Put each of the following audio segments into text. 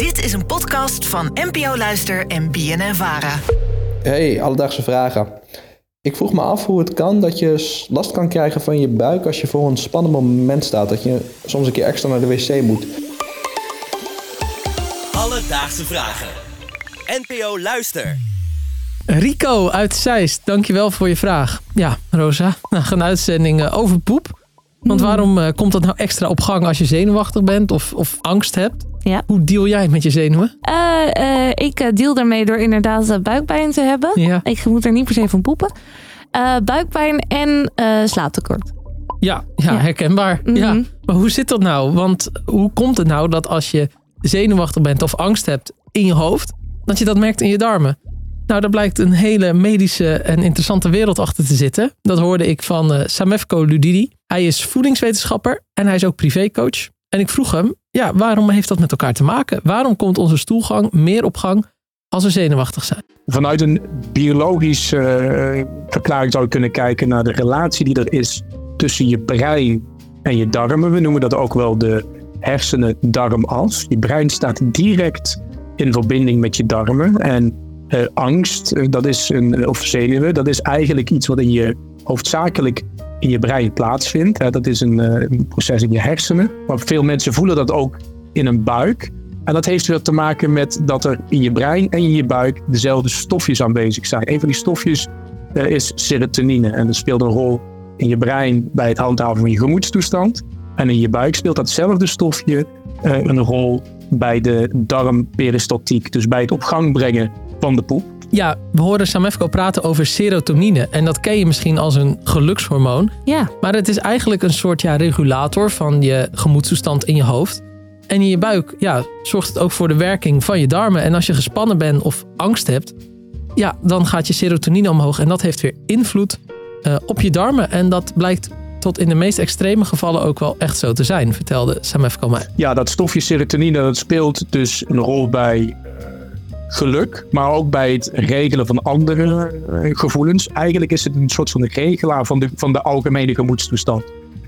Dit is een podcast van NPO Luister en BNN Vara. Hey, alledaagse vragen. Ik vroeg me af hoe het kan dat je last kan krijgen van je buik als je voor een spannend moment staat. Dat je soms een keer extra naar de wc moet. Alledaagse vragen. NPO Luister. Rico uit Zeist, dankjewel voor je vraag. Ja, Rosa, nou, een uitzending eh, over poep. Want waarom eh, komt dat nou extra op gang als je zenuwachtig bent of, of angst hebt? Ja. Hoe deal jij met je zenuwen? Eh, eh, ik eh, deal daarmee door inderdaad buikpijn te hebben. Ja. Ik moet er niet per se van poepen. Buikpijn en slaaptekort. Ja, ja, Ja. herkenbaar. Mhm. Ja. Maar hoe zit dat nou? Want hoe komt het nou dat als je zenuwachtig bent of angst hebt in je hoofd, dat je dat merkt in je darmen? Nou, daar blijkt een hele medische en interessante wereld achter te zitten. Dat hoorde ik van Samefko Ludidi. Hij is voedingswetenschapper en hij is ook privécoach. En ik vroeg hem, ja, waarom heeft dat met elkaar te maken? Waarom komt onze stoelgang meer op gang als we zenuwachtig zijn? Vanuit een biologische eh, verklaring zou je kunnen kijken naar de relatie die er is tussen je brein en je darmen. We noemen dat ook wel de hersenen-darmas. Je brein staat direct in verbinding met je darmen. En eh, angst, eh, dat is een, of zenuwen, dat is eigenlijk iets wat in je hoofdzakelijk in je brein plaatsvindt. Dat is een, eh, een proces in je hersenen. Maar veel mensen voelen dat ook in een buik. En dat heeft weer te maken met dat er in je brein en in je buik dezelfde stofjes aanwezig zijn. Een van die stofjes eh, is serotonine. En dat speelt een rol in je brein bij het handhaven van je gemoedstoestand. En in je buik speelt datzelfde stofje eh, een rol bij de darmperistaltiek. Dus bij het op gang brengen van de poep. Ja, we horen Samefko praten over serotonine. En dat ken je misschien als een gelukshormoon. Ja, Maar het is eigenlijk een soort ja, regulator van je gemoedstoestand in je hoofd. En in je buik ja, zorgt het ook voor de werking van je darmen. En als je gespannen bent of angst hebt, ja, dan gaat je serotonine omhoog. En dat heeft weer invloed eh, op je darmen. En dat blijkt tot in de meest extreme gevallen ook wel echt zo te zijn, vertelde Samefko mij. Ja, dat stofje serotonine dat speelt dus een rol bij geluk, maar ook bij het regelen van andere eh, gevoelens. Eigenlijk is het een soort van regelaar van de, van de algemene gemoedstoestand.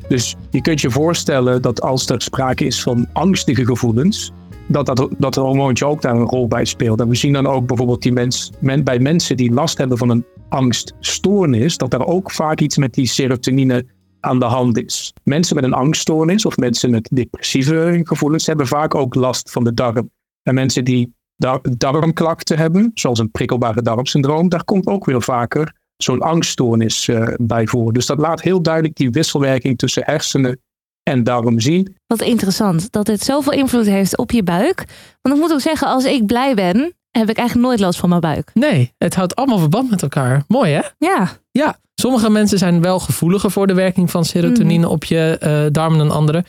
Dus je kunt je voorstellen dat als er sprake is van angstige gevoelens, dat, dat, dat hormoontje ook daar een rol bij speelt. En we zien dan ook bijvoorbeeld die mens, men, bij mensen die last hebben van een angststoornis, dat er ook vaak iets met die serotonine aan de hand is. Mensen met een angststoornis of mensen met depressieve gevoelens hebben vaak ook last van de darm. En mensen die dar- darmklachten hebben, zoals een prikkelbare darmsyndroom, daar komt ook weer vaker zo'n angststoornis eh, bij voor. Dus dat laat heel duidelijk die wisselwerking tussen hersenen en darm zien. wat interessant dat dit zoveel invloed heeft op je buik. Want ik moet ook zeggen, als ik blij ben, heb ik eigenlijk nooit last van mijn buik. Nee, het houdt allemaal verband met elkaar. Mooi hè? Ja, Ja, sommige mensen zijn wel gevoeliger voor de werking van serotonine op je eh, darmen dan anderen.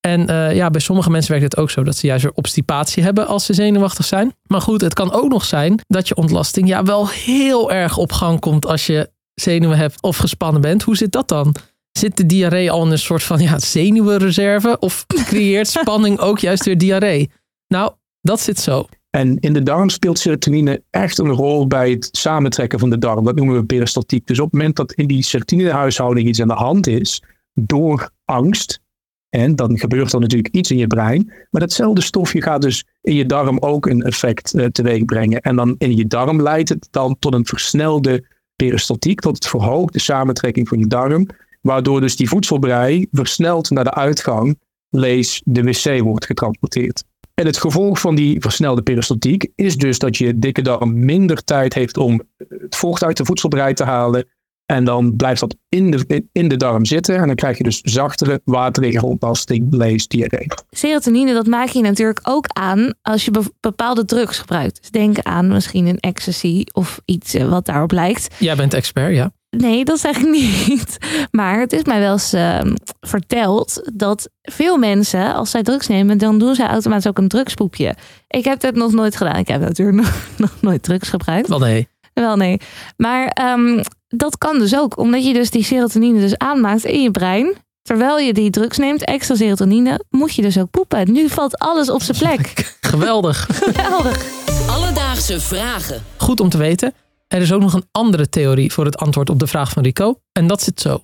En eh, ja, bij sommige mensen werkt het ook zo dat ze juist weer obstipatie hebben als ze zenuwachtig zijn. Maar goed, het kan ook nog zijn dat je ontlasting ja wel heel erg op gang komt als je zenuwen hebt of gespannen bent. Hoe zit dat dan? Zit de diarree al in een soort van ja, zenuwenreserve of creëert spanning ook juist weer diarree? Nou, dat zit zo. En in de darm speelt serotonine echt een rol bij het samentrekken van de darm. Dat noemen we peristaltiek. Dus op het moment dat in die serotoninehuishouding iets aan de hand is, door angst, en dan gebeurt er natuurlijk iets in je brein, maar datzelfde stofje gaat dus in je darm ook een effect eh, teweeg brengen. En dan in je darm leidt het dan tot een versnelde peristaltiek, tot het verhoogde samentrekking van je darm, waardoor dus die voedselbrei versneld naar de uitgang, lees de wc, wordt getransporteerd. En het gevolg van die versnelde peristaltiek is dus dat je dikke darm minder tijd heeft om het vocht uit de voedselbrei te halen. En dan blijft dat in de, in de darm zitten. En dan krijg je dus zachtere, waterige ontlasting, lees, diarree. serotonine dat maak je natuurlijk ook aan als je be- bepaalde drugs gebruikt. Dus denk aan misschien een ecstasy of iets eh, wat daarop lijkt. Jij bent expert, ja. Nee, dat zeg ik niet. Maar het is mij wel eens eh, verteld dat veel mensen, als zij drugs nemen, dan doen zij automatisch ook een drugspoepje. Ik heb dat nog nooit gedaan. Ik heb natuurlijk nog, nog nooit drugs gebruikt. Wel nee. Wel nee. Maar ehm, dat kan dus ook, omdat je dus die serotonine dus aanmaakt in je brein. Terwijl je die drugs neemt, extra serotonine, moet je dus ook poepen. Nu valt alles op zijn plek. Geweldig. Geweldig. Alledaagse vragen. Goed om te weten. Er is ook nog een andere theorie voor het antwoord op de vraag van Rico. En dat zit zo.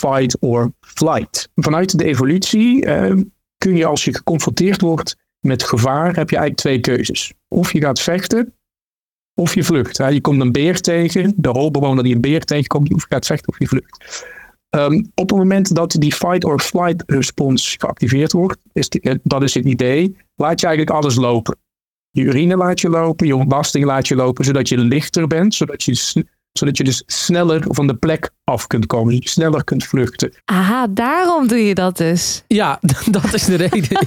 Fight or flight. Vanuit de evolutie eh, kun je als je geconfronteerd wordt met gevaar heb je eigenlijk twee keuzes. Of je gaat vechten, of je vlucht. Hè. Je komt een beer tegen, de holbewoner die een beer tegenkomt, je gaat vechten of je vlucht. Ehm, op het moment dat die fight or flight response geactiveerd wordt, is die- eh, dat is het idee, laat je eigenlijk alles lopen. Je urine laat je lopen, je ontlasting laat je lopen, zodat je lichter bent, zodat je, zodat je dus sneller van de plek af kunt komen, zodat je sneller kunt vluchten. Aha, daarom doe je dat dus. Ja, dat is de reden.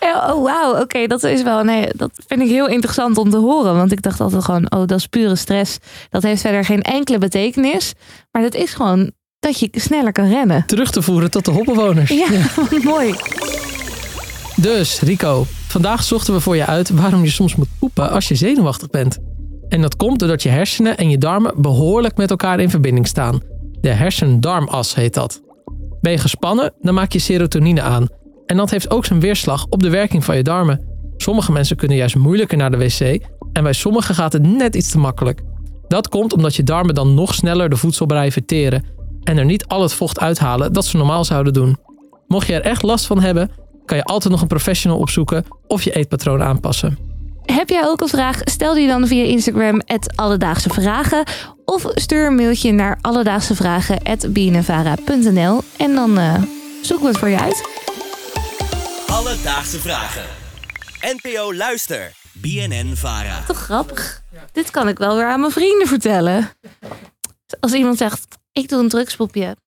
Ja. Oh, wauw. Oké, dat is wel. Nee, dat vind ik heel interessant om te horen. Want ik dacht altijd gewoon, oh, dat is pure stress. Dat heeft verder geen enkele betekenis. Maar dat is gewoon dat je sneller kan rennen. Terug te voeren tot de hoppenwoners. Ja, mooi. Dus Rico, vandaag zochten we voor je uit waarom je soms moet poepen als je zenuwachtig bent. En dat komt doordat je hersenen en je darmen behoorlijk met elkaar in verbinding staan. De hersen-darmas heet dat. Ben je gespannen, dan maak je serotonine aan. En dat heeft ook zijn weerslag op de werking van je darmen. Sommige mensen kunnen juist moeilijker naar de wc en bij sommigen gaat het net iets te makkelijk. Dat komt omdat je darmen dan nog sneller de voedselbrei verteren en er niet al het vocht uithalen dat ze normaal zouden doen. Mocht je er echt last van hebben, kan je altijd nog een professional opzoeken of je eetpatroon aanpassen. Heb jij ook een vraag? Stel die dan via Instagram, Alledaagse Vragen. Of stuur een mailtje naar alledaagsevragen.bnnvara.nl en dan eh, zoeken we het voor je uit. Alledaagse vragen. NPO Luister. BNN Vara. Toch grappig. Dit kan ik wel weer aan mijn vrienden vertellen. Als iemand zegt, ik doe een drugspoepje.